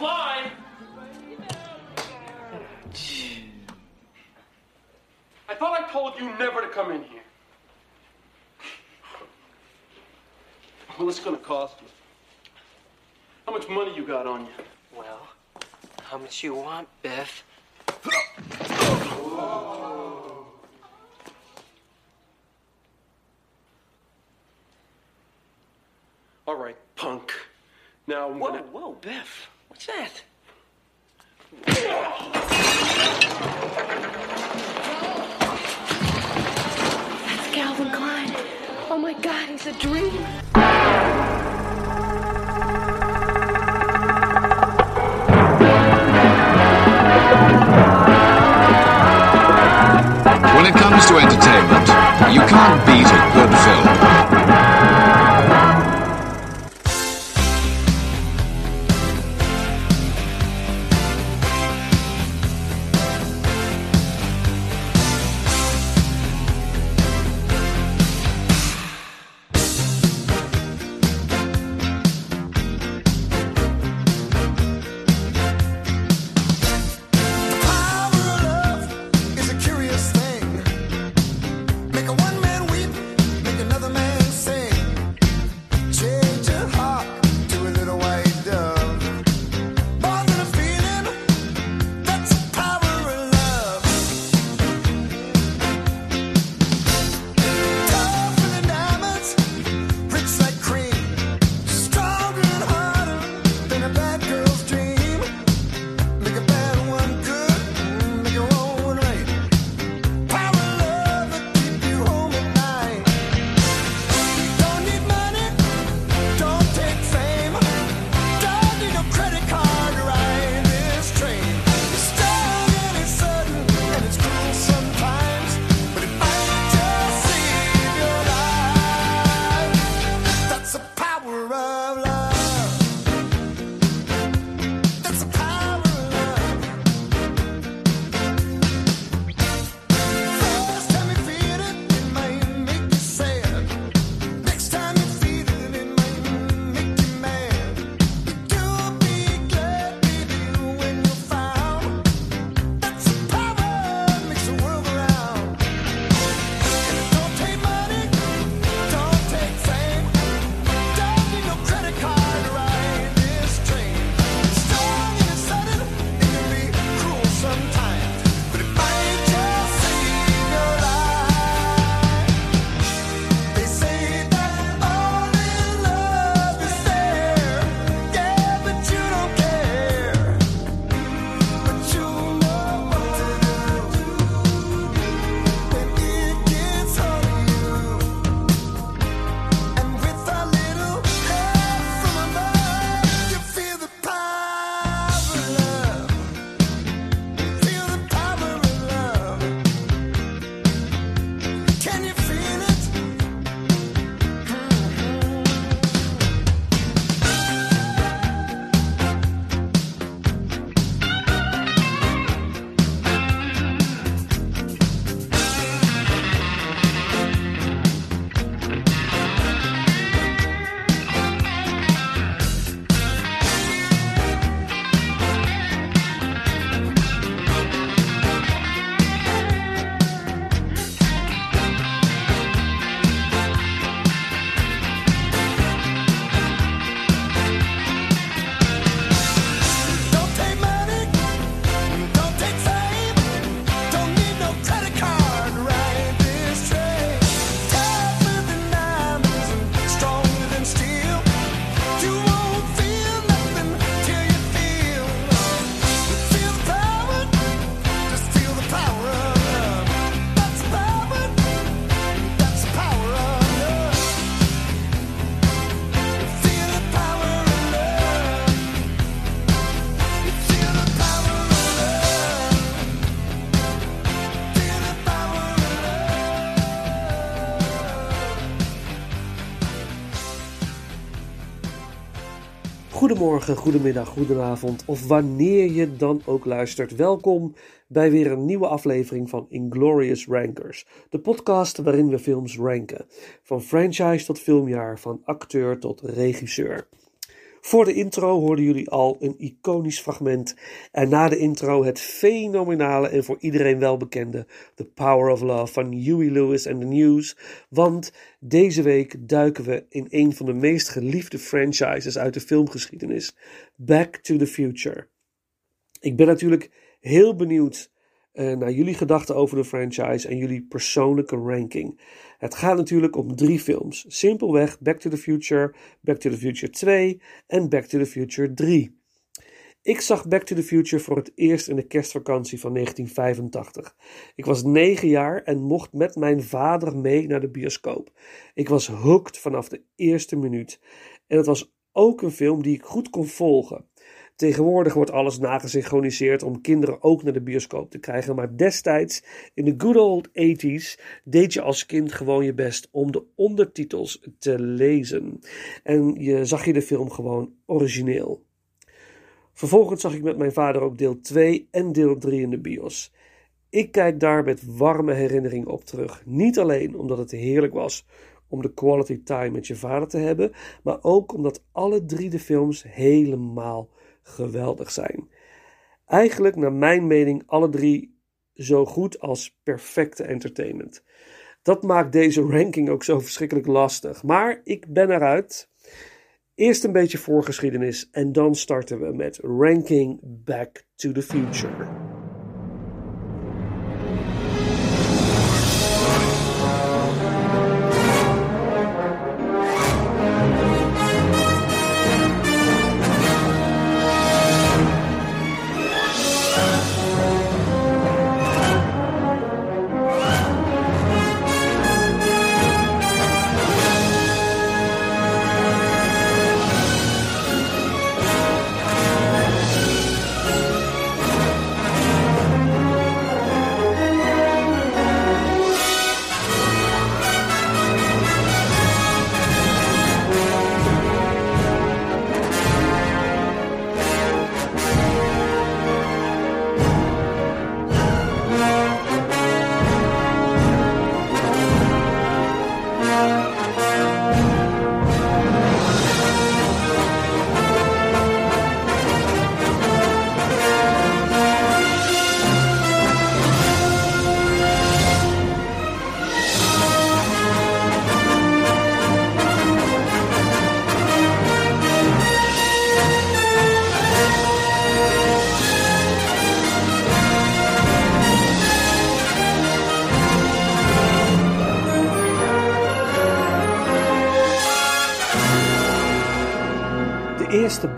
fly. I thought I told you never to come in here. Well, it's gonna cost you. How much money you got on you? Well, how much you want, Biff? All right, punk. Now I'm whoa, gonna... whoa, Biff. What's that? That's Calvin Klein. Oh my God, he's a dream. When it comes to entertainment, you can't beat a good film. Goedemorgen, goedemiddag, goedenavond of wanneer je dan ook luistert. Welkom bij weer een nieuwe aflevering van Inglorious Rankers, de podcast waarin we films ranken. Van franchise tot filmjaar, van acteur tot regisseur. Voor de intro hoorden jullie al een iconisch fragment. En na de intro het fenomenale en voor iedereen welbekende The Power of Love van Huey Lewis and the News, want deze week duiken we in een van de meest geliefde franchises uit de filmgeschiedenis, Back to the Future. Ik ben natuurlijk heel benieuwd eh, naar jullie gedachten over de franchise en jullie persoonlijke ranking. Het gaat natuurlijk om drie films. Simpelweg Back to the Future, Back to the Future 2 en Back to the Future 3. Ik zag Back to the Future voor het eerst in de kerstvakantie van 1985. Ik was 9 jaar en mocht met mijn vader mee naar de bioscoop. Ik was hooked vanaf de eerste minuut. En het was ook een film die ik goed kon volgen. Tegenwoordig wordt alles nagesynchroniseerd om kinderen ook naar de bioscoop te krijgen. Maar destijds, in de good old 80s, deed je als kind gewoon je best om de ondertitels te lezen. En je zag je de film gewoon origineel. Vervolgens zag ik met mijn vader ook deel 2 en deel 3 in de bios. Ik kijk daar met warme herinneringen op terug. Niet alleen omdat het heerlijk was om de quality time met je vader te hebben, maar ook omdat alle drie de films helemaal geweldig zijn. Eigenlijk, naar mijn mening, alle drie zo goed als perfecte entertainment. Dat maakt deze ranking ook zo verschrikkelijk lastig. Maar ik ben eruit. Eerst een beetje voorgeschiedenis en dan starten we met Ranking Back to the Future.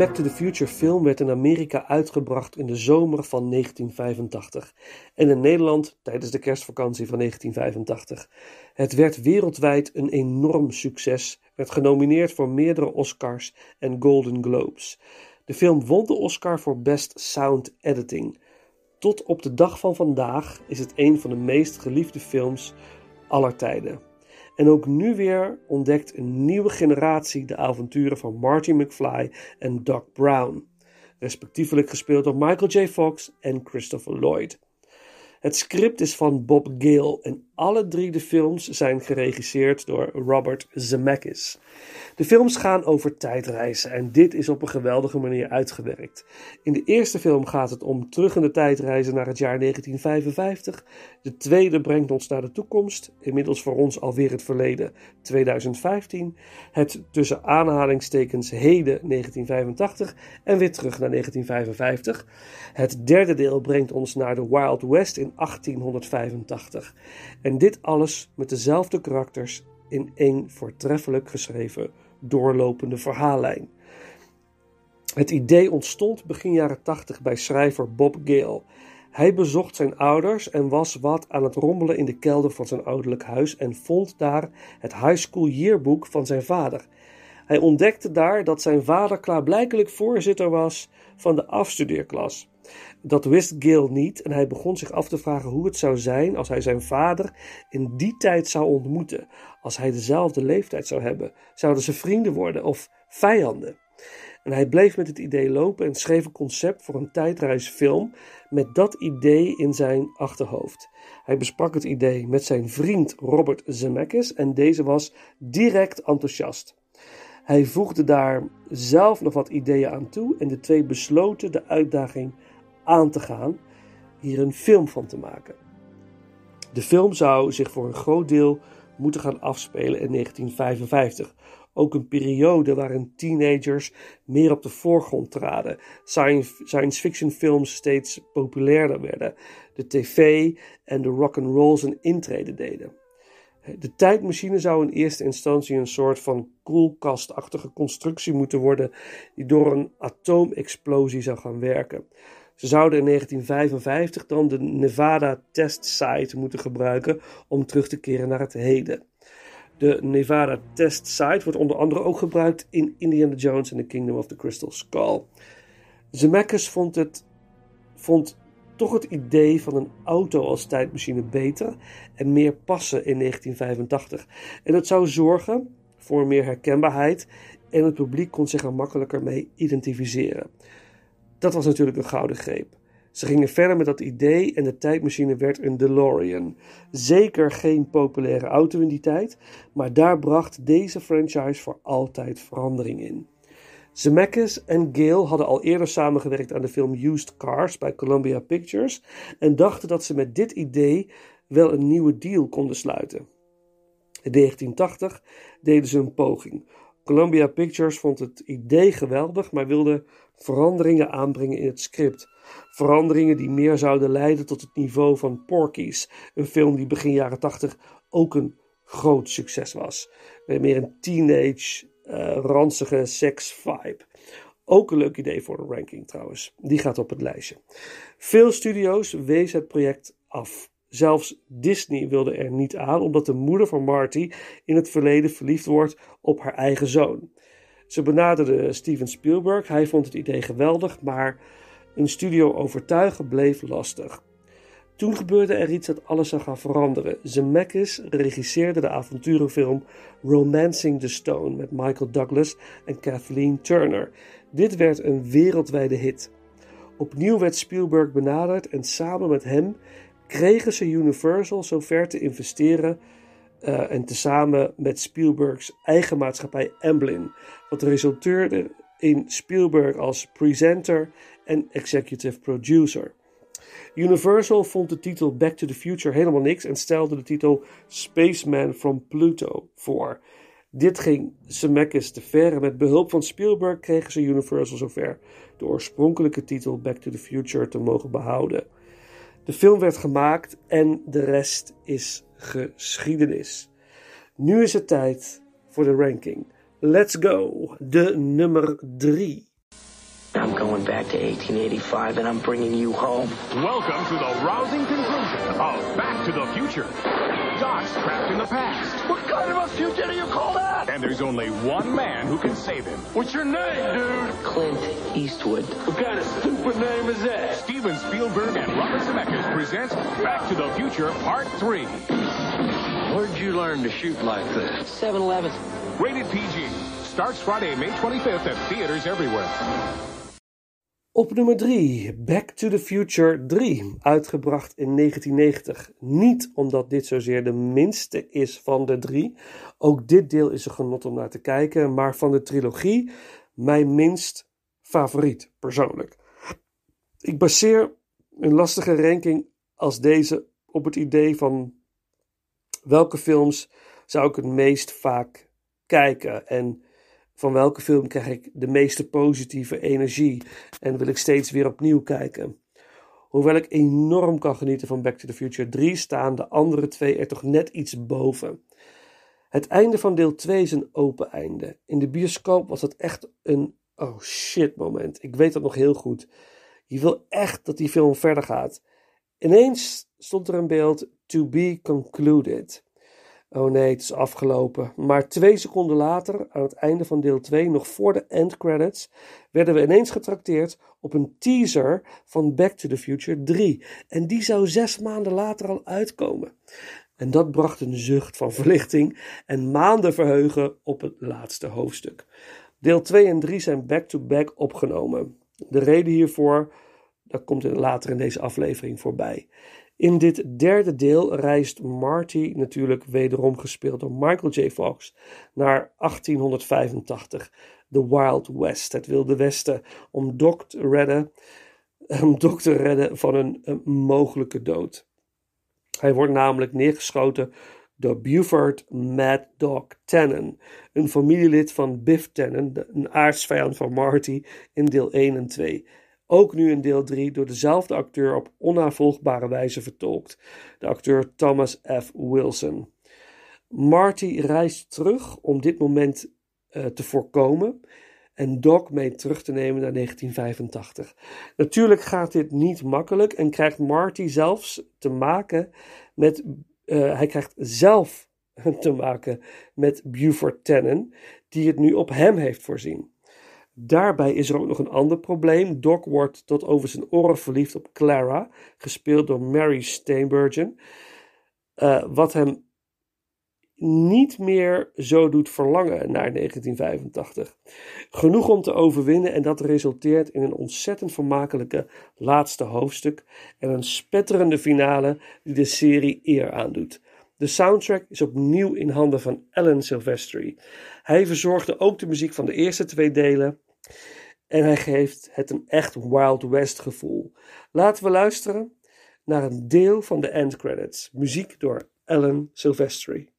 Back to the Future film werd in Amerika uitgebracht in de zomer van 1985 en in Nederland tijdens de kerstvakantie van 1985. Het werd wereldwijd een enorm succes, werd genomineerd voor meerdere Oscars en Golden Globes. De film won de Oscar voor Best Sound Editing. Tot op de dag van vandaag is het een van de meest geliefde films aller tijden. En ook nu weer ontdekt een nieuwe generatie de avonturen van Marty McFly en Doc Brown, respectievelijk gespeeld door Michael J. Fox en Christopher Lloyd. Het script is van Bob Gale en alle drie de films zijn geregisseerd door Robert Zemeckis. De films gaan over tijdreizen en dit is op een geweldige manier uitgewerkt. In de eerste film gaat het om terug in de tijdreizen naar het jaar 1955. De tweede brengt ons naar de toekomst, inmiddels voor ons alweer het verleden 2015. Het tussen aanhalingstekens heden 1985 en weer terug naar 1955. Het derde deel brengt ons naar de Wild West in 1885. En dit alles met dezelfde karakters in één voortreffelijk geschreven doorlopende verhaallijn. Het idee ontstond begin jaren 80 bij schrijver Bob Gale. Hij bezocht zijn ouders en was wat aan het rommelen in de kelder van zijn ouderlijk huis en vond daar het high school yearbook van zijn vader. Hij ontdekte daar dat zijn vader klaarblijkelijk voorzitter was van de afstudeerklas. Dat wist Gale niet en hij begon zich af te vragen hoe het zou zijn als hij zijn vader in die tijd zou ontmoeten. Als hij dezelfde leeftijd zou hebben, zouden ze vrienden worden of vijanden? En hij bleef met het idee lopen en schreef een concept voor een tijdreisfilm met dat idee in zijn achterhoofd. Hij besprak het idee met zijn vriend Robert Zemeckis en deze was direct enthousiast. Hij voegde daar zelf nog wat ideeën aan toe en de twee besloten de uitdaging aan te gaan hier een film van te maken. De film zou zich voor een groot deel moeten gaan afspelen in 1955. Ook een periode waarin teenagers meer op de voorgrond traden, science, fiction films steeds populairder werden, de tv en de rock and rolls een intrede deden. De tijdmachine zou in eerste instantie een soort van koelkastachtige constructie moeten worden die door een atoomexplosie zou gaan werken. Ze zouden in 1955 dan de Nevada Test Site moeten gebruiken om terug te keren naar het heden. De Nevada Test Site wordt onder andere ook gebruikt in Indiana Jones and the Kingdom of the Crystal Skull. Zemeckis vond, het, vond toch het idee van een auto als tijdmachine beter en meer passen in 1985. En dat zou zorgen voor meer herkenbaarheid en het publiek kon zich er makkelijker mee identificeren. Dat was natuurlijk een gouden greep. Ze gingen verder met dat idee en de tijdmachine werd een DeLorean. Zeker geen populaire auto in die tijd, maar daar bracht deze franchise voor altijd verandering in. Zemeckis en Gale hadden al eerder samengewerkt aan de film Used Cars bij Columbia Pictures en dachten dat ze met dit idee wel een nieuwe deal konden sluiten. In 1980 deden ze een poging. Columbia Pictures vond het idee geweldig, maar wilde veranderingen aanbrengen in het script. Veranderingen die meer zouden leiden tot het niveau van Porky's, een film die begin jaren 80 ook een groot succes was. Meer een teenage, uh, ranzige seks vibe. Ook een leuk idee voor de ranking trouwens. Die gaat op het lijstje. Veel studio's wezen het project af. Zelfs Disney wilde er niet aan, omdat de moeder van Marty in het verleden verliefd wordt op haar eigen zoon. Ze benaderde Steven Spielberg. Hij vond het idee geweldig, maar een studio overtuigen bleef lastig. Toen gebeurde er iets dat alles zou gaan veranderen. Zemeckis regisseerde de avonturenfilm Romancing the Stone met Michael Douglas en Kathleen Turner. Dit werd een wereldwijde hit. Opnieuw werd Spielberg benaderd en samen met hem kregen ze Universal zover te investeren uh, en tezamen met Spielbergs eigen maatschappij Amblin, wat resulteerde in Spielberg als presenter en executive producer. Universal vond de titel Back to the Future helemaal niks en stelde de titel Spaceman from Pluto voor. Dit ging Zemeckis te ver en met behulp van Spielberg kregen ze Universal zover de oorspronkelijke titel Back to the Future te mogen behouden. De film werd gemaakt en de rest is geschiedenis. Nu is het tijd voor de ranking. Let's go, de nummer 3. I'm going back to 1885 and I'm bringing you home. Welcome to the rousing conclusion of Back to the Future. Doc's trapped in the past. What kind of a future do you call that? And there's only one man who can save him. What's your name, dude? Clint Eastwood. What kind of stupid name is that? Steven Spielberg and Robert Zemeckis present Back to the Future Part 3. Where'd you learn to shoot like this? 7 Eleven. Rated PG. Starts Friday, May 25th at theaters everywhere. Op nummer 3, Back to the Future 3, uitgebracht in 1990. Niet omdat dit zozeer de minste is van de drie, ook dit deel is een genot om naar te kijken, maar van de trilogie mijn minst favoriet persoonlijk. Ik baseer een lastige ranking als deze op het idee van welke films zou ik het meest vaak kijken en van welke film krijg ik de meeste positieve energie en wil ik steeds weer opnieuw kijken. Hoewel ik enorm kan genieten van Back to the Future 3, staan de andere twee er toch net iets boven. Het einde van deel 2 is een open einde. In de bioscoop was dat echt een oh shit moment. Ik weet dat nog heel goed. Je wil echt dat die film verder gaat. Ineens stond er een beeld to be concluded. Oh nee, het is afgelopen. Maar twee seconden later, aan het einde van deel 2, nog voor de end credits, werden we ineens getrakteerd op een teaser van Back to the Future 3. En die zou zes maanden later al uitkomen. En dat bracht een zucht van verlichting en maanden verheugen op het laatste hoofdstuk. Deel 2 en 3 zijn back-to-back opgenomen. De reden hiervoor, dat komt later in deze aflevering voorbij. In dit derde deel reist Marty, natuurlijk wederom gespeeld door Michael J. Fox, naar 1885, de Wild West, het Wilde Westen, om Doc te redden, van een, mogelijke dood. Hij wordt namelijk neergeschoten door Buford Mad Dog Tannen, een familielid van Biff Tannen, een aardsvijand van Marty in deel 1 en 2. Ook nu in deel 3 door dezelfde acteur op onnavolgbare wijze vertolkt, de acteur Thomas F. Wilson. Marty reist terug om dit moment eh, te voorkomen en Doc mee terug te nemen naar 1985. Natuurlijk gaat dit niet makkelijk en krijgt Marty zelfs te maken met. eh, hij krijgt zelf te maken met Buford Tannen, die het nu op hem heeft voorzien. Daarbij is er ook nog een ander probleem. Doc wordt tot over zijn oren verliefd op Clara, gespeeld door Mary Steenburgen. eh, wat hem niet meer zo doet verlangen naar 1985. Genoeg om te overwinnen en dat resulteert in een ontzettend vermakelijke laatste hoofdstuk en een spetterende finale die de serie eer aandoet. De soundtrack is opnieuw in handen van Alan Silvestri. Hij verzorgde ook de muziek van de eerste twee delen en hij geeft het een echt Wild West gevoel. Laten we luisteren naar een deel van de end credits. Muziek door Alan Silvestri.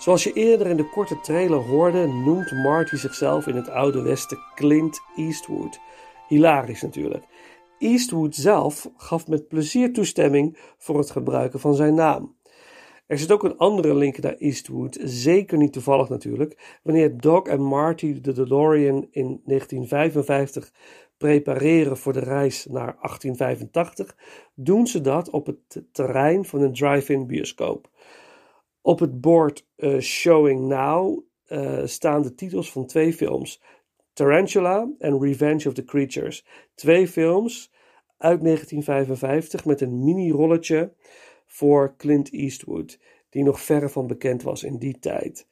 Zoals je eerder in de korte trailer hoorde, noemt Marty zichzelf in het Oude Westen Clint Eastwood. Hilarisch natuurlijk. Eastwood zelf gaf met plezier toestemming voor het gebruiken van zijn naam. Er zit ook een andere link naar Eastwood, zeker niet toevallig natuurlijk. Wanneer Doc en Marty de DeLorean in 1955 prepareren voor de reis naar 1885, doen ze dat op het terrein van een drive-in bioscoop. Op het bord eh, Showing Now eh, staan de titels van twee films: Tarantula en Revenge of the Creatures. Twee films uit 1955 met een mini-rolletje voor Clint Eastwood, die nog verre van bekend was in die tijd.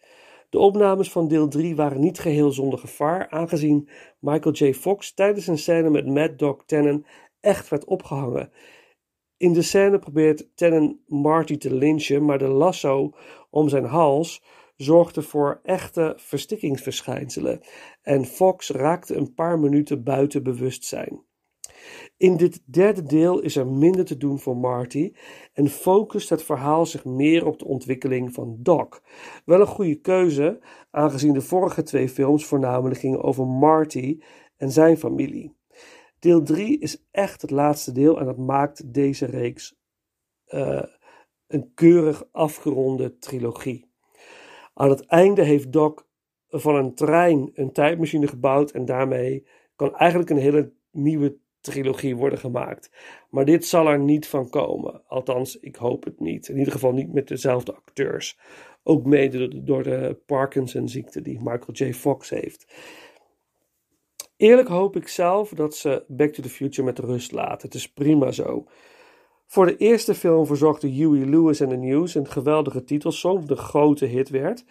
De opnames van deel 3 waren niet geheel zonder gevaar, aangezien Michael J. Fox tijdens een scène met Mad Dog Tannen echt werd opgehangen. In de scène probeert Tannen Marty te lynchen, maar de lasso om zijn hals zorgde voor echte verstikkingsverschijnselen en Fox raakte een paar minuten buiten bewustzijn. In dit derde deel is er minder te doen voor Marty en focust het verhaal zich meer op de ontwikkeling van Doc. Wel een goede keuze, aangezien de vorige twee films voornamelijk gingen over Marty en zijn familie. Deel 3 is echt het laatste deel en dat maakt deze reeks eh, een keurig afgeronde trilogie. Aan het einde heeft Doc van een trein een tijdmachine gebouwd en daarmee kan eigenlijk een hele nieuwe trilogie worden gemaakt. Maar dit zal er niet van komen. Althans, ik hoop het niet. In ieder geval niet met dezelfde acteurs. Ook mede door de, door de Parkinson-ziekte die Michael J. Fox heeft. Eerlijk hoop ik zelf dat ze Back to the Future met rust laten. Het is prima zo. Voor de eerste film verzorgde Huey Lewis en the News een geweldige titelsong, de grote hit werd.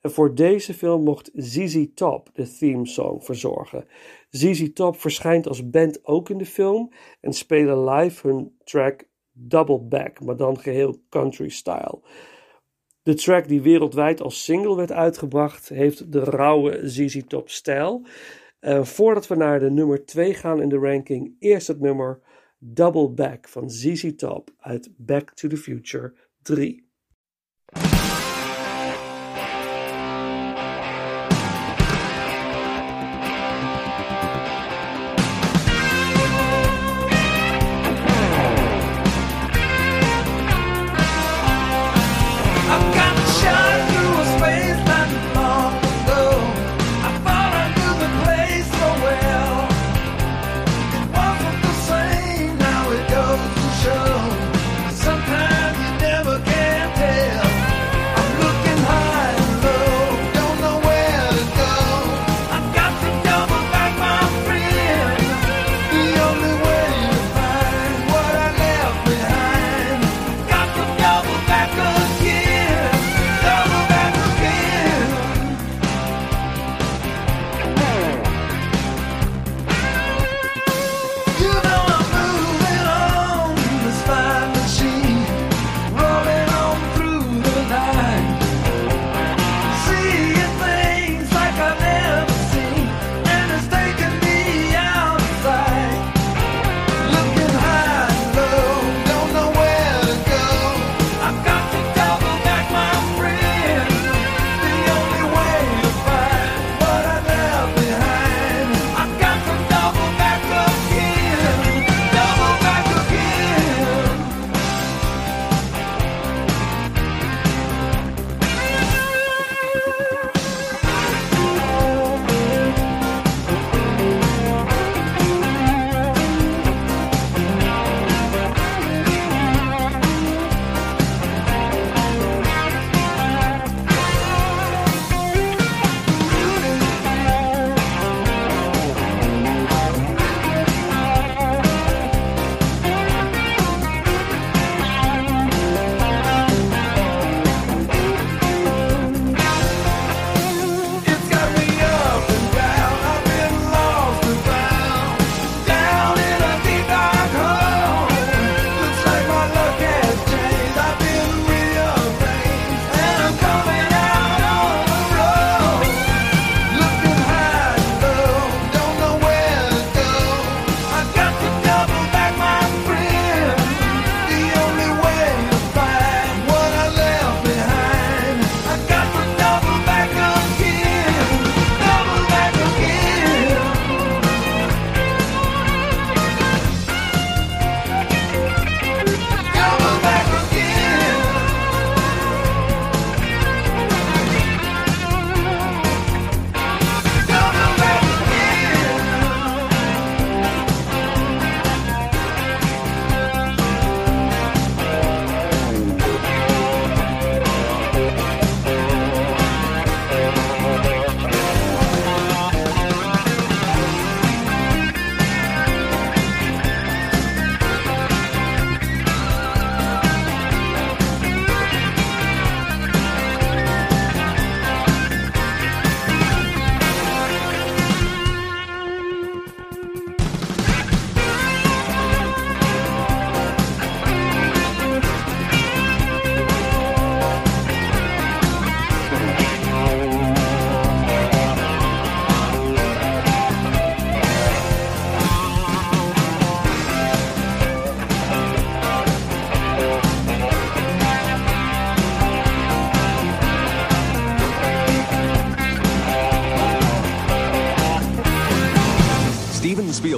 En voor deze film mocht ZZ Top de theme song verzorgen. ZZ Top verschijnt als band ook in de film en spelen live hun track Double Back, maar dan geheel country style. De track die wereldwijd als single werd uitgebracht, heeft de rauwe ZZ Top stijl Voordat we naar de nummer 2 gaan in de ranking, eerst het nummer Double Back van ZZ Top uit Back to the Future 3.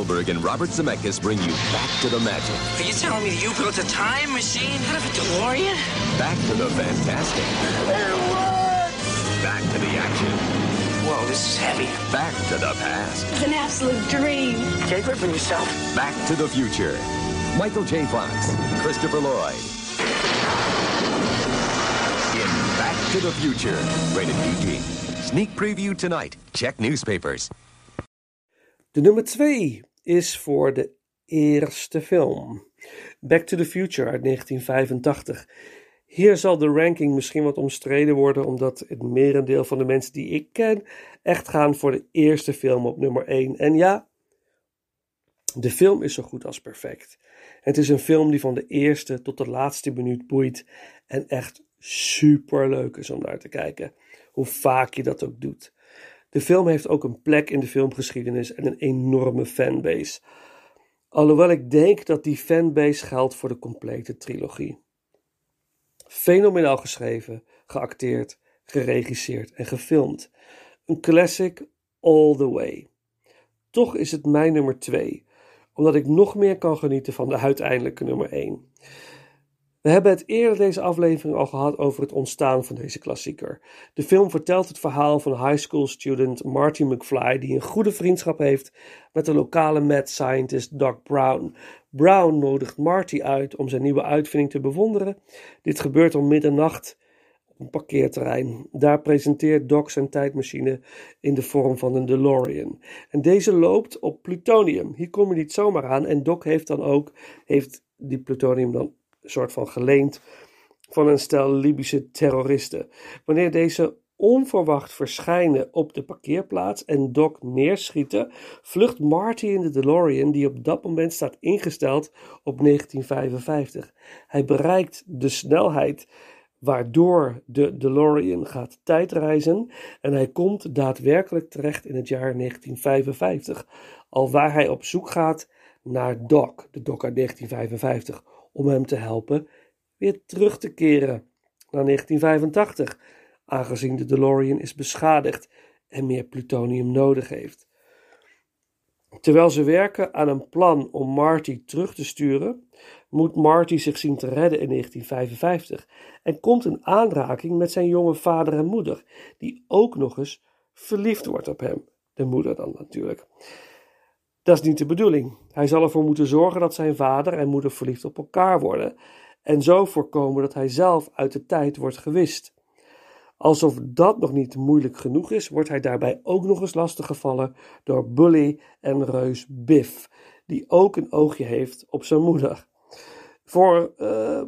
Spielberg and Robert Zemeckis bring you back to the magic. Are you telling me you built a time machine out of a DeLorean? Back to the fantastic. It works! Back to the action. Whoa, this is heavy. Back to the past. It's an absolute dream. Take it from yourself. Back to the future. Michael J. Fox, Christopher Lloyd. In Back to the Future, rated PG. Sneak preview tonight. Check newspapers. De nummer three. Is voor de eerste film. Back to the Future uit 1985. Hier zal de ranking misschien wat omstreden worden, omdat het merendeel van de mensen die ik ken echt gaan voor de eerste film op nummer 1. En ja, de film is zo goed als perfect. Het is een film die van de eerste tot de laatste minuut boeit en echt super leuk is om naar te kijken. Hoe vaak je dat ook doet. De film heeft ook een plek in de filmgeschiedenis en een enorme fanbase. Alhoewel ik denk dat die fanbase geldt voor de complete trilogie. Fenomenaal geschreven, geacteerd, geregisseerd en gefilmd. Een classic all the way. Toch is het mijn nummer 2, omdat ik nog meer kan genieten van de uiteindelijke nummer 1. We hebben het eerder deze aflevering al gehad over het ontstaan van deze klassieker. De film vertelt het verhaal van high school student Marty McFly, die een goede vriendschap heeft met de lokale mad scientist Doc Brown. Brown nodigt Marty uit om zijn nieuwe uitvinding te bewonderen. Dit gebeurt om middernacht op een parkeerterrein. Daar presenteert Doc zijn tijdmachine in de vorm van een DeLorean. En deze loopt op plutonium. Hier kom je niet zomaar aan. En Doc heeft dan ook heeft die plutonium dan soort van geleend van een stel Libische terroristen. Wanneer deze onverwacht verschijnen op de parkeerplaats en Doc neerschieten, vlucht Marty in de DeLorean die op dat moment staat ingesteld op 1955. Hij bereikt de snelheid waardoor de DeLorean gaat tijdreizen en hij komt daadwerkelijk terecht in het jaar 1955, alwaar hij op zoek gaat naar Doc, de Doc uit 1955, om hem te helpen weer terug te keren naar 1985, aangezien de DeLorean is beschadigd en meer plutonium nodig heeft. Terwijl ze werken aan een plan om Marty terug te sturen, moet Marty zich zien te redden in 1955 en komt in aanraking met zijn jonge vader en moeder, die ook nog eens verliefd wordt op hem. De moeder dan natuurlijk. Dat is niet de bedoeling. Hij zal ervoor moeten zorgen dat zijn vader en moeder verliefd op elkaar worden en zo voorkomen dat hij zelf uit de tijd wordt gewist. Alsof dat nog niet moeilijk genoeg is, wordt hij daarbij ook nog eens lastiggevallen door Bully en reus Biff, die ook een oogje heeft op zijn moeder. Voor, eh,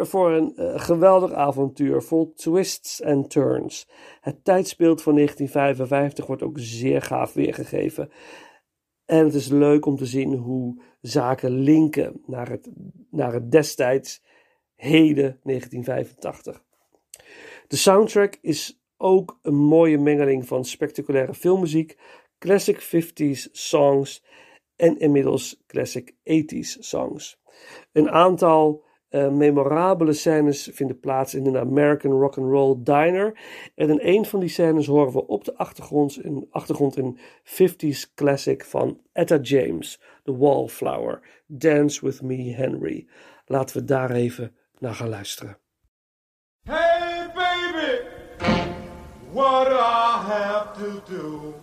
voor een eh, geweldig avontuur vol twists en turns. Het tijdsbeeld van 1955 wordt ook zeer gaaf weergegeven. En het is leuk om te zien hoe zaken linken naar het, naar het destijds heden 1985. De soundtrack is ook een mooie mengeling van spectaculaire filmmuziek, classic 50s songs en inmiddels classic 80s songs. Een aantal uh, memorabele scènes vinden plaats in een American rock and roll diner. En in een van die scènes horen we op de achtergrond een, achtergrond een 50s classic van Etta James, The Wallflower, Dance With Me Henry. Laten we daar even naar gaan luisteren. Hey baby, what I have to do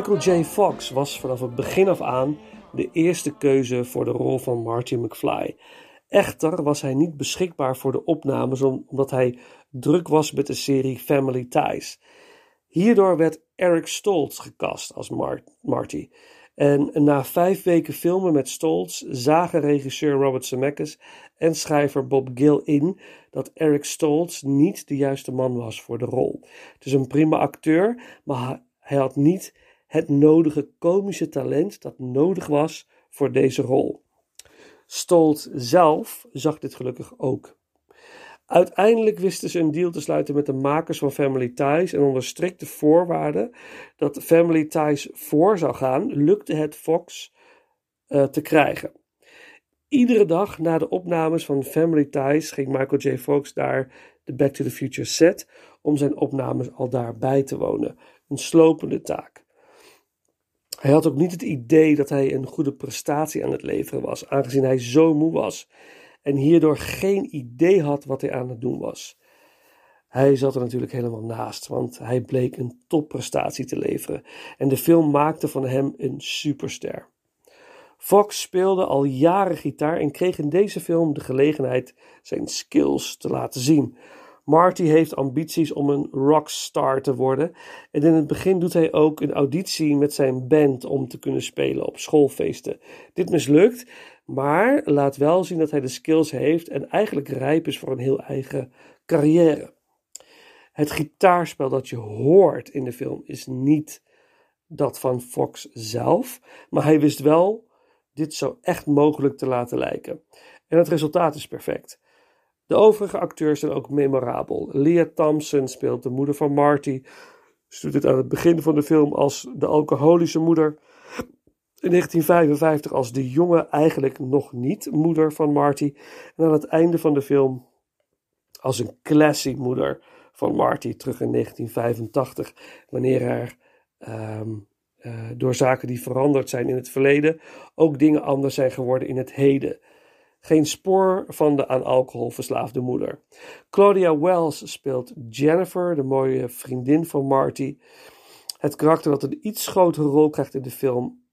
Michael J. Fox was vanaf het begin af aan de eerste keuze voor de rol van Marty McFly. Echter was hij niet beschikbaar voor de opnames om- omdat hij druk was met de serie Family Ties. Hierdoor werd Eric Stoltz gecast als Mar- Marty. En na vijf weken filmen met Stoltz zagen regisseur Robert Zemeckis en schrijver Bob Gill in dat Eric Stoltz niet de juiste man was voor de rol. Het is een prima acteur, maar hij had niet het nodige komische talent dat nodig was voor deze rol. Stoltz zelf zag dit gelukkig ook. Uiteindelijk wisten ze een deal te sluiten met de makers van Family Ties en onder strikte voorwaarden dat Family Ties voor zou gaan, lukte het Fox eh, te krijgen. Iedere dag na de opnames van Family Ties ging Michael J. Fox naar de Back to the Future set om zijn opnames al daar bij te wonen. Een slopende taak. Hij had ook niet het idee dat hij een goede prestatie aan het leveren was, aangezien hij zo moe was en hierdoor geen idee had wat hij aan het doen was. Hij zat er natuurlijk helemaal naast, want hij bleek een topprestatie te leveren en de film maakte van hem een superster. Fox speelde al jaren gitaar en kreeg in deze film de gelegenheid zijn skills te laten zien. Marty heeft ambities om een rockstar te worden en in het begin doet hij ook een auditie met zijn band om te kunnen spelen op schoolfeesten. Dit mislukt, maar laat wel zien dat hij de skills heeft en eigenlijk rijp is voor een heel eigen carrière. Het gitaarspel dat je hoort in de film is niet dat van Fox zelf, maar hij wist wel dit zo echt mogelijk te laten lijken. En het resultaat is perfect. De overige acteurs zijn ook memorabel. Leah Thompson speelt de moeder van Marty. Ze doet het aan het begin van de film als de alcoholische moeder. In 1955 als de jonge, eigenlijk nog niet moeder van Marty. En aan het einde van de film als een classy moeder van Marty terug in 1985. Wanneer er ehm, eh, door zaken die veranderd zijn in het verleden ook dingen anders zijn geworden in het heden. Geen spoor van de aan alcohol verslaafde moeder. Claudia Wells speelt Jennifer, de mooie vriendin van Marty. Het karakter dat een iets grotere rol krijgt in de film,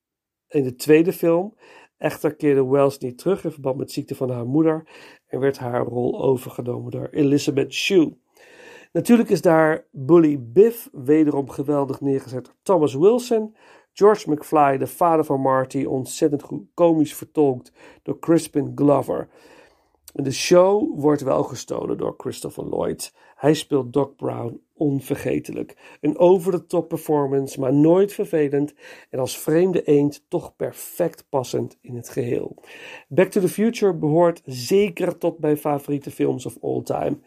in de tweede film. Echter keerde Wells niet terug in verband met ziekte van haar moeder en werd haar rol overgenomen door Elizabeth Shue. Natuurlijk is daar Bully Biff wederom geweldig neergezet door Thomas Wilson. George McFly, de vader van Marty, ontzettend goed komisch vertolkt door Crispin Glover. De show wordt wel gestolen door Christopher Lloyd. Hij speelt Doc Brown onvergetelijk. Een over-the-top performance, maar nooit vervelend en als vreemde eend toch perfect passend in het geheel. Back to the Future behoort zeker tot mijn favoriete films of all time.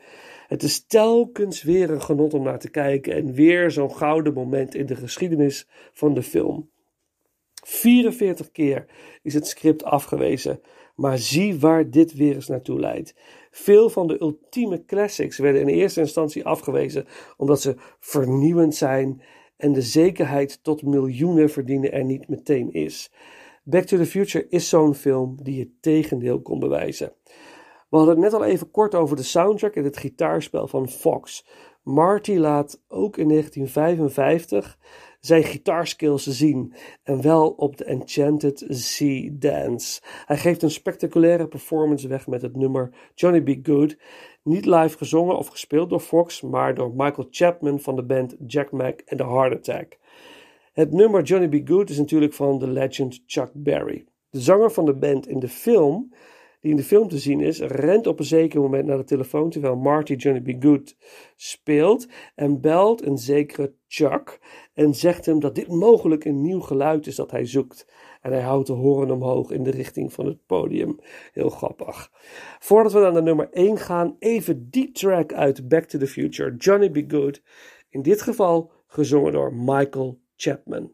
Het is telkens weer een genot om naar te kijken en weer zo'n gouden moment in de geschiedenis van de film. 44 keer is het script afgewezen, maar zie waar dit weer eens naartoe leidt. Veel van de ultieme classics werden in eerste instantie afgewezen omdat ze vernieuwend zijn en de zekerheid tot miljoenen verdienen er niet meteen is. Back to the Future is zo'n film die het tegendeel kon bewijzen. We hadden het net al even kort over de soundtrack en het gitaarspel van Fox. Marty laat ook in 1955 zijn gitaarskills zien en wel op de Enchanted Sea Dance. Hij geeft een spectaculaire performance weg met het nummer Johnny Be Good, niet live gezongen of gespeeld door Fox, maar door Michael Chapman van de band Jack Mack en The Heart Attack. Het nummer Johnny Be Good is natuurlijk van de legend Chuck Berry. De zanger van de band in de film die in de film te zien is, rent op een zeker moment naar de telefoon terwijl Marty Johnny B. Good speelt en belt een zekere Chuck en zegt hem dat dit mogelijk een nieuw geluid is dat hij zoekt. En hij houdt de hoorn omhoog in de richting van het podium. Heel grappig. Voordat we naar de nummer 1 gaan, even die track uit Back to the Future, Johnny B. Good. In dit geval gezongen door Michael Chapman.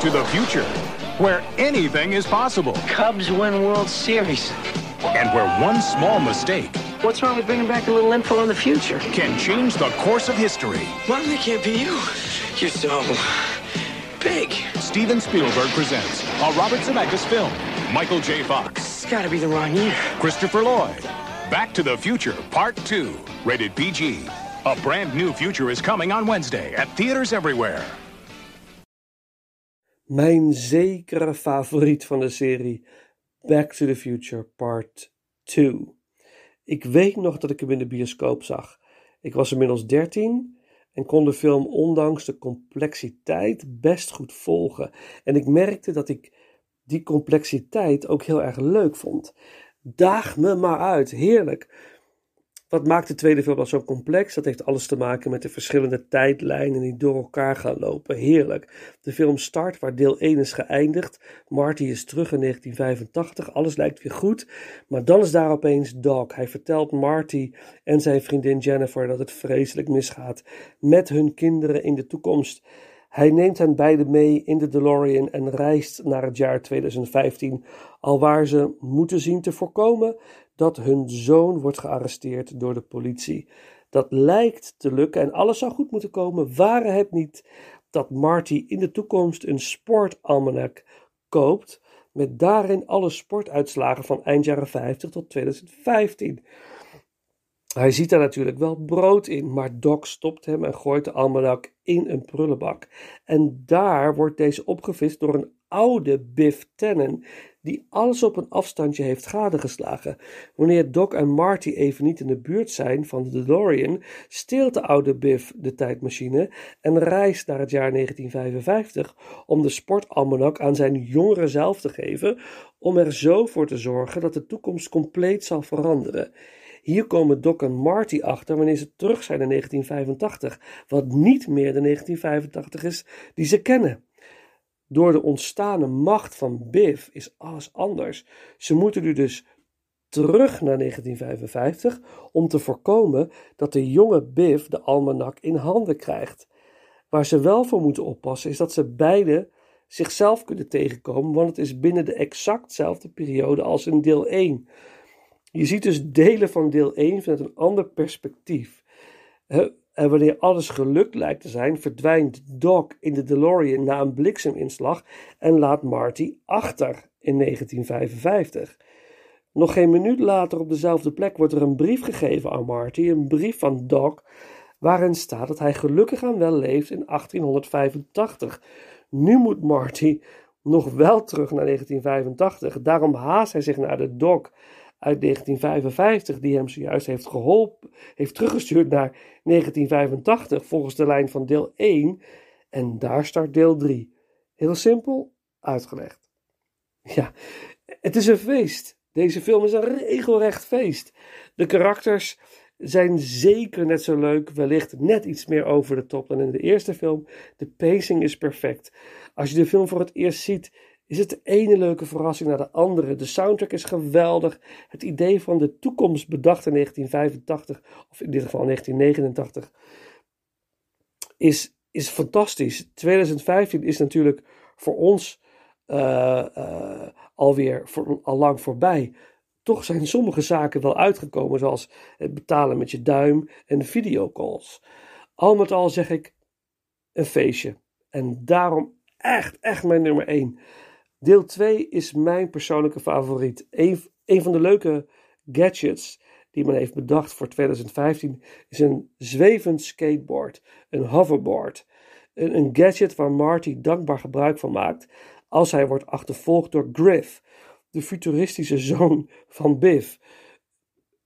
To the future, where anything is possible, Cubs win World Series. and where one small mistake What's wrong with bringing back a little info on the future? can change the course of history. Mom, that can't be you. You're so big. Steven Spielberg presents a Robert Zemeckis film. Michael J. Fox, It's got to be the wrong year. Christopher Lloyd. Back to the Future Part 2. Rated PG. A brand new future is coming on Wednesday at theaters everywhere. Mijn zekere favoriet van de serie Back to the Future Part 2. Ik weet nog dat ik hem in de bioscoop zag. Ik was inmiddels 13 en kon de film ondanks de complexiteit best goed volgen. En ik merkte dat ik die complexiteit ook heel erg leuk vond. Daag me maar uit, heerlijk. Wat maakt de tweede film dan zo complex? Dat heeft alles te maken met de verschillende tijdlijnen die door elkaar gaan lopen. Heerlijk. De film start waar deel 1 is geëindigd. Marty is terug in 1985. Alles lijkt weer goed. Maar dan is daar opeens Doc. Hij vertelt Marty en zijn vriendin Jennifer dat het vreselijk misgaat met hun kinderen in de toekomst. Hij neemt hen beiden mee in de DeLorean en reist naar het jaar 2015, alwaar ze moeten zien te voorkomen dat hun zoon wordt gearresteerd door de politie. Dat lijkt te lukken en alles zou goed moeten komen, waren het niet dat Marty in de toekomst een sportalmanac koopt met daarin alle sportuitslagen van eind jaren 50 tot 2015. Hij ziet daar natuurlijk wel brood in, maar Doc stopt hem en gooit de almanak in een prullenbak. En daar wordt deze opgevist door een oude Biff Tannen, die alles op een afstandje heeft gadegeslagen. Wanneer Doc en Marty even niet in de buurt zijn van de DeLorean, steelt de oude Biff de tijdmachine en reist naar het jaar 1955 om de sportalmanak aan zijn jongere zelf te geven, om er zo voor te zorgen dat de toekomst compleet zal veranderen. Hier komen Doc en Marty achter wanneer ze terug zijn in 1985, wat niet meer de 1985 is die ze kennen. Door de ontstane macht van Biff is alles anders. Ze moeten nu dus terug naar 1955 om te voorkomen dat de jonge Biff de almanak in handen krijgt. Waar ze wel voor moeten oppassen is dat ze beide zichzelf kunnen tegenkomen, want het is binnen de exactzelfde periode als in deel 1. Je ziet dus delen van deel 1 vanuit een ander perspectief. En wanneer alles gelukt lijkt te zijn, verdwijnt Doc in de DeLorean na een blikseminslag en laat Marty achter in 1955. Nog geen minuut later op dezelfde plek wordt er een brief gegeven aan Marty, een brief van Doc, waarin staat dat hij gelukkig aan wel leeft in 1885. Nu moet Marty nog wel terug naar 1985. Daarom haast hij zich naar de Doc uit 1955, die hem zojuist heeft geholpen, heeft teruggestuurd naar 1985 volgens de lijn van deel 1. En daar start deel 3. Heel simpel uitgelegd. Ja, het is een feest. Deze film is een regelrecht feest. De karakters zijn zeker net zo leuk, wellicht net iets meer over de top dan in de eerste film. De pacing is perfect. Als je de film voor het eerst ziet, is het de ene leuke verrassing naar de andere. De soundtrack is geweldig. Het idee van de toekomst bedacht in 1985, of in dit geval 1989, is, is fantastisch. 2015 is natuurlijk voor ons eh, eh, alweer al lang voorbij. Toch zijn sommige zaken wel uitgekomen, zoals het betalen met je duim en videocalls. Al met al zeg ik een feestje. En daarom echt, echt mijn nummer 1. Deel 2 is mijn persoonlijke favoriet. Een, van de leuke gadgets die men heeft bedacht voor 2015 is een zwevend skateboard, een hoverboard. Een, een gadget waar Marty dankbaar gebruik van maakt als hij wordt achtervolgd door Griff, de futuristische zoon van Biff.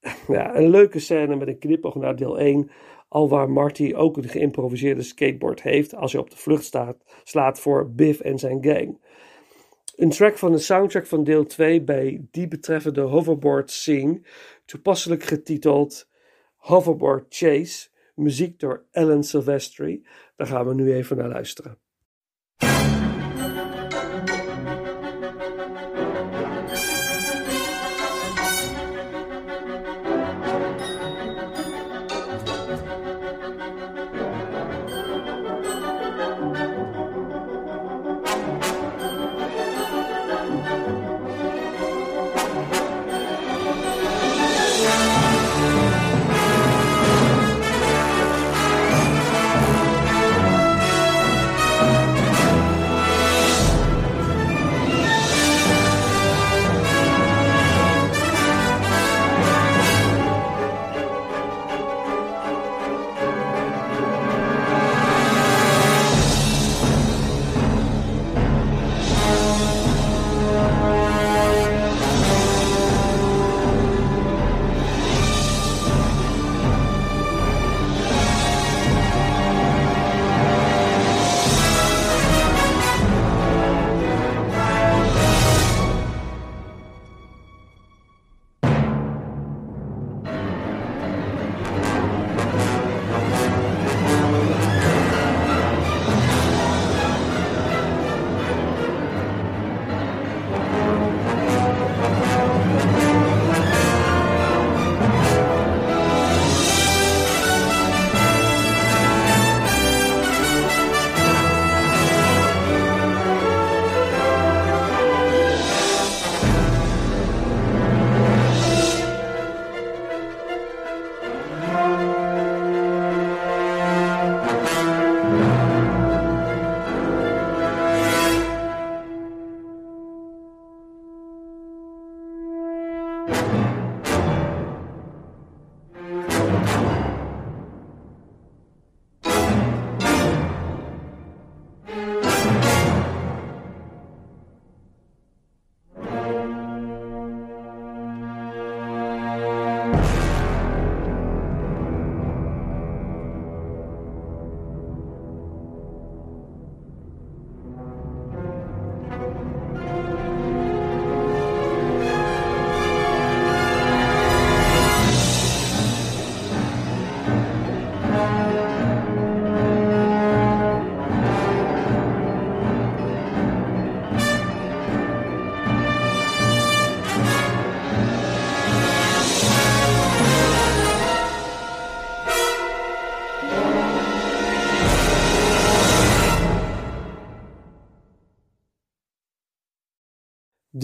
Ja, een leuke scène met een knipoog naar deel 1, al waar Marty ook een geïmproviseerde skateboard heeft als hij op de vlucht staat, slaat voor Biff en zijn gang. Een track van de soundtrack van deel 2 bij die betreffende hoverboard scene, toepasselijk getiteld Hoverboard Chase, muziek door Alan Silvestri. Daar gaan we nu even naar luisteren.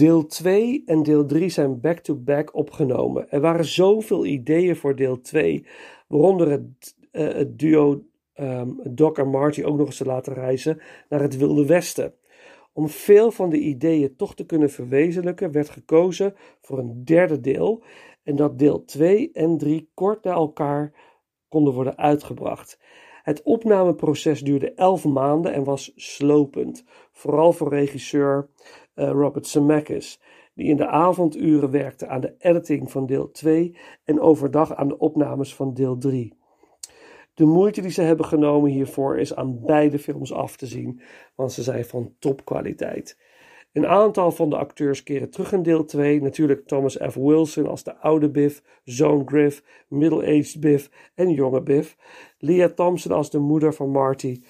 Deel 2 en deel 3 zijn back-to-back opgenomen. Er waren zoveel ideeën voor deel 2, waaronder het, eh, het duo ehm, Doc en Marty ook nog eens te laten reizen naar het Wilde Westen. Om veel van de ideeën toch te kunnen verwezenlijken, werd gekozen voor een derde deel en dat deel 2 en 3 kort na elkaar konden worden uitgebracht. Het opnameproces duurde 11 maanden en was slopend, vooral voor regisseur Robert Zemeckis, die in de avonduren werkte aan de editing van deel 2 en overdag aan de opnames van deel 3. De moeite die ze hebben genomen hiervoor is aan beide films af te zien, want ze zijn van topkwaliteit. Een aantal van de acteurs keren terug in deel 2. Natuurlijk Thomas F. Wilson als de oude Biff, zoon Griff, middle-aged Biff en jonge Biff. Leah Thompson als de moeder van Marty.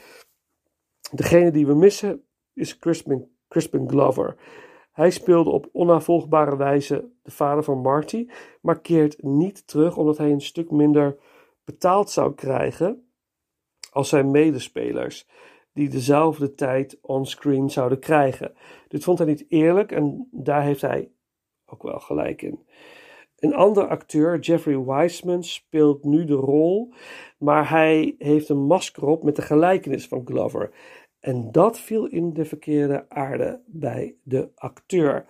Degene die we missen is Crispin, Crispin Glover. Hij speelde op onnavolgbare wijze de vader van Marty, maar keert niet terug omdat hij een stuk minder betaald zou krijgen als zijn medespelers, die dezelfde tijd onscreen zouden krijgen. Dit vond hij niet eerlijk en daar heeft hij ook wel gelijk in. Een andere acteur, Jeffrey Wiseman, speelt nu de rol, maar hij heeft een masker op met de gelijkenis van Glover. En dat viel in de verkeerde aarde bij de acteur.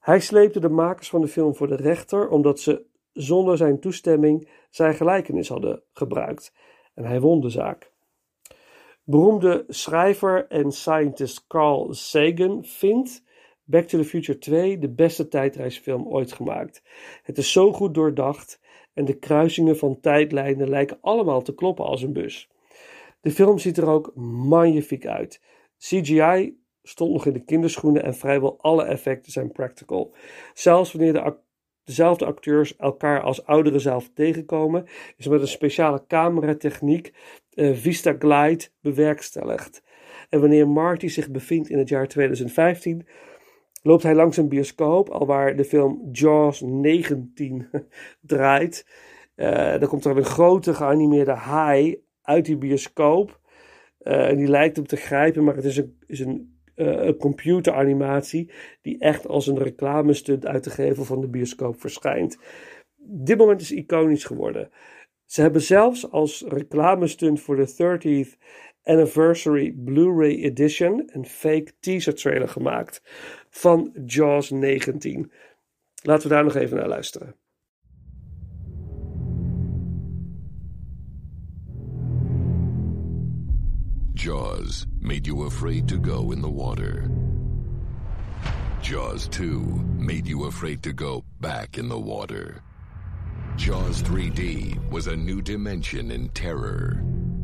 Hij sleepte de makers van de film voor de rechter omdat ze zonder zijn toestemming zijn gelijkenis hadden gebruikt. En hij won de zaak. Beroemde schrijver en scientist Carl Sagan vindt Back to the Future 2 de beste tijdreisfilm ooit gemaakt. Het is zo goed doordacht en de kruisingen van tijdlijnen lijken allemaal te kloppen als een bus. De film ziet er ook magnifiek uit. CGI stond nog in de kinderschoenen en vrijwel alle effecten zijn practical. Zelfs wanneer dezelfde acteurs elkaar als ouderen zelf tegenkomen, is met een speciale cameratechniek eh, Vista Glide bewerkstelligd. En wanneer Marty zich bevindt in het jaar 2015, loopt hij langs een bioscoop, alwaar de film Jaws 19 draait. Eh dan komt er een grote geanimeerde haai uit die bioscoop. Eh, en die lijkt hem te grijpen, maar het is een, is een, eh, een computeranimatie die echt als een reclamestunt uit de gevel van de bioscoop verschijnt. Dit moment is iconisch geworden. Ze hebben zelfs als reclamestunt voor de 30th Anniversary Blu-ray Edition een fake teaser trailer gemaakt van Jaws 19. Laten we daar nog even naar luisteren. Jaws made you afraid to go in the water. Jaws 2 made you afraid to go back in the water. Jaws 3D was a new dimension in terror.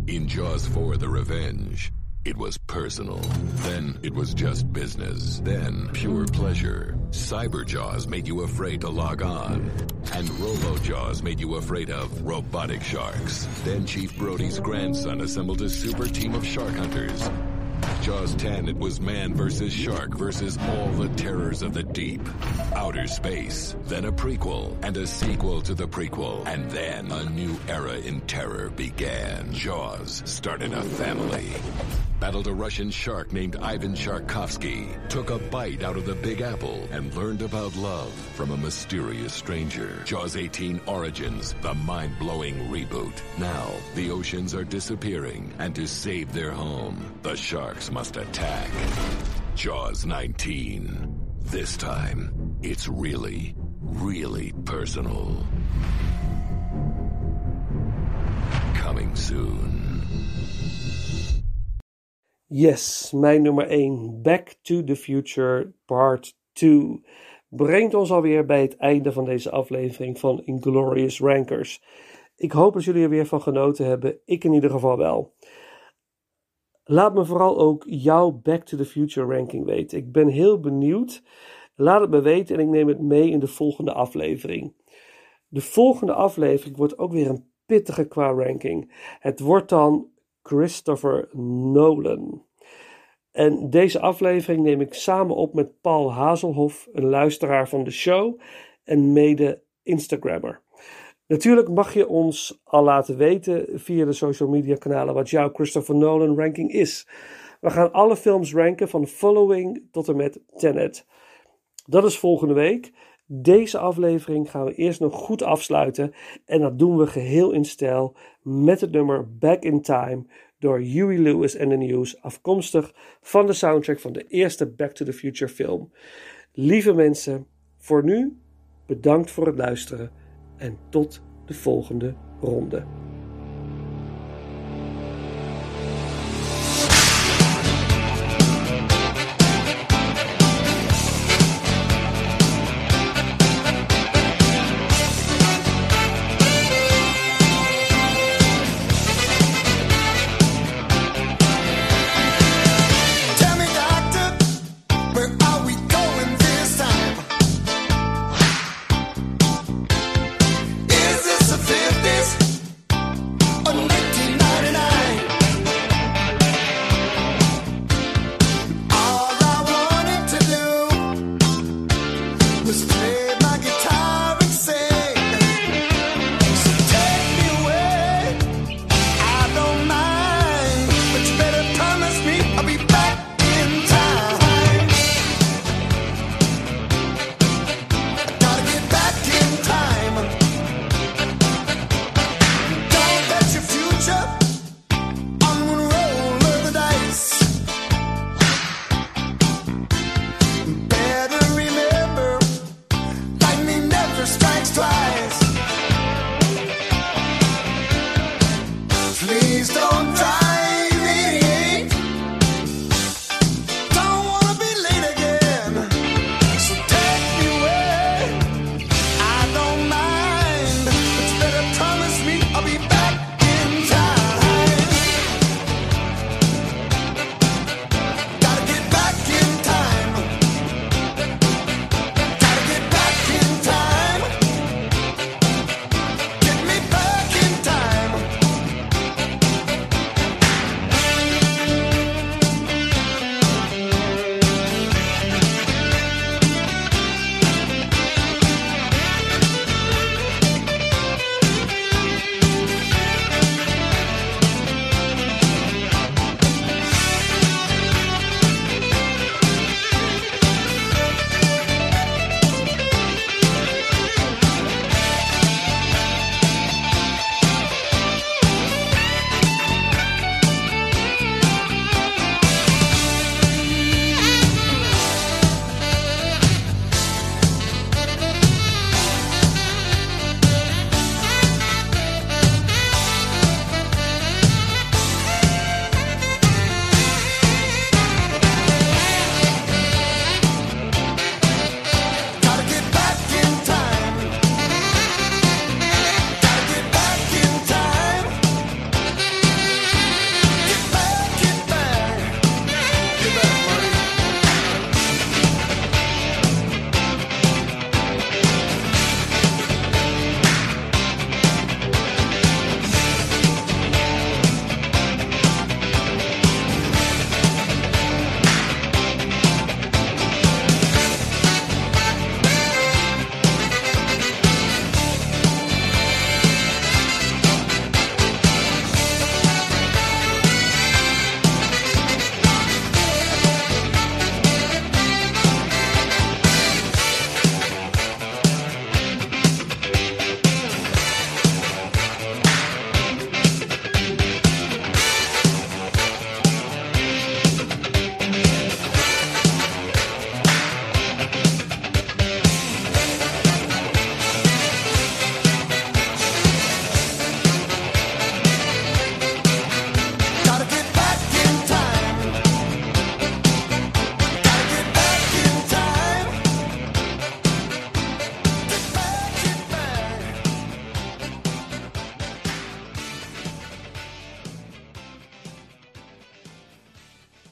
In Jaws 4 The Revenge, it was personal. Then it was just business. Then pure pleasure. Cyber Jaws made you afraid to log on. And Robo Jaws made you afraid of robotic sharks. Then Chief Brody's grandson assembled a super team of shark hunters. Jaws 10, it was man versus shark versus all the terrors of the deep. Outer space, then a prequel, and a sequel to the prequel, and then a new era in terror began. Jaws started a family. Battled a Russian shark named Ivan Sharkovsky, took a bite out of the Big Apple, and learned about love from a mysterious stranger. Jaws 18 Origins, the mind blowing reboot. Now, the oceans are disappearing, and to save their home, the sharks must attack. Jaws 19. This time, it's really, really personal. Coming soon. Yes, mijn nummer 1, Back to the Future Part 2, brengt ons alweer bij het einde van deze aflevering van Inglorious Rankers. Ik hoop dat jullie er weer van genoten hebben, ik in ieder geval wel. Laat me vooral ook jouw Back to the Future ranking weten. Ik ben heel benieuwd. Laat het me weten en ik neem het mee in de volgende aflevering. De volgende aflevering wordt ook weer een pittige qua ranking. Het wordt dan Christopher Nolan. En deze aflevering neem ik samen op met Paul Hazelhoff, een luisteraar van de show en mede Instagrammer. Natuurlijk mag je ons al laten weten via de social media kanalen wat jouw Christopher Nolan ranking is. We gaan alle films ranken van Following tot en met Tenet. Dat is volgende week. Deze aflevering gaan we eerst nog goed afsluiten. En dat doen we geheel in stijl met het nummer Back in Time door Huey Lewis and the News, afkomstig van de soundtrack van de eerste Back to the Future film. Lieve mensen, voor nu bedankt voor het luisteren en tot de volgende ronde.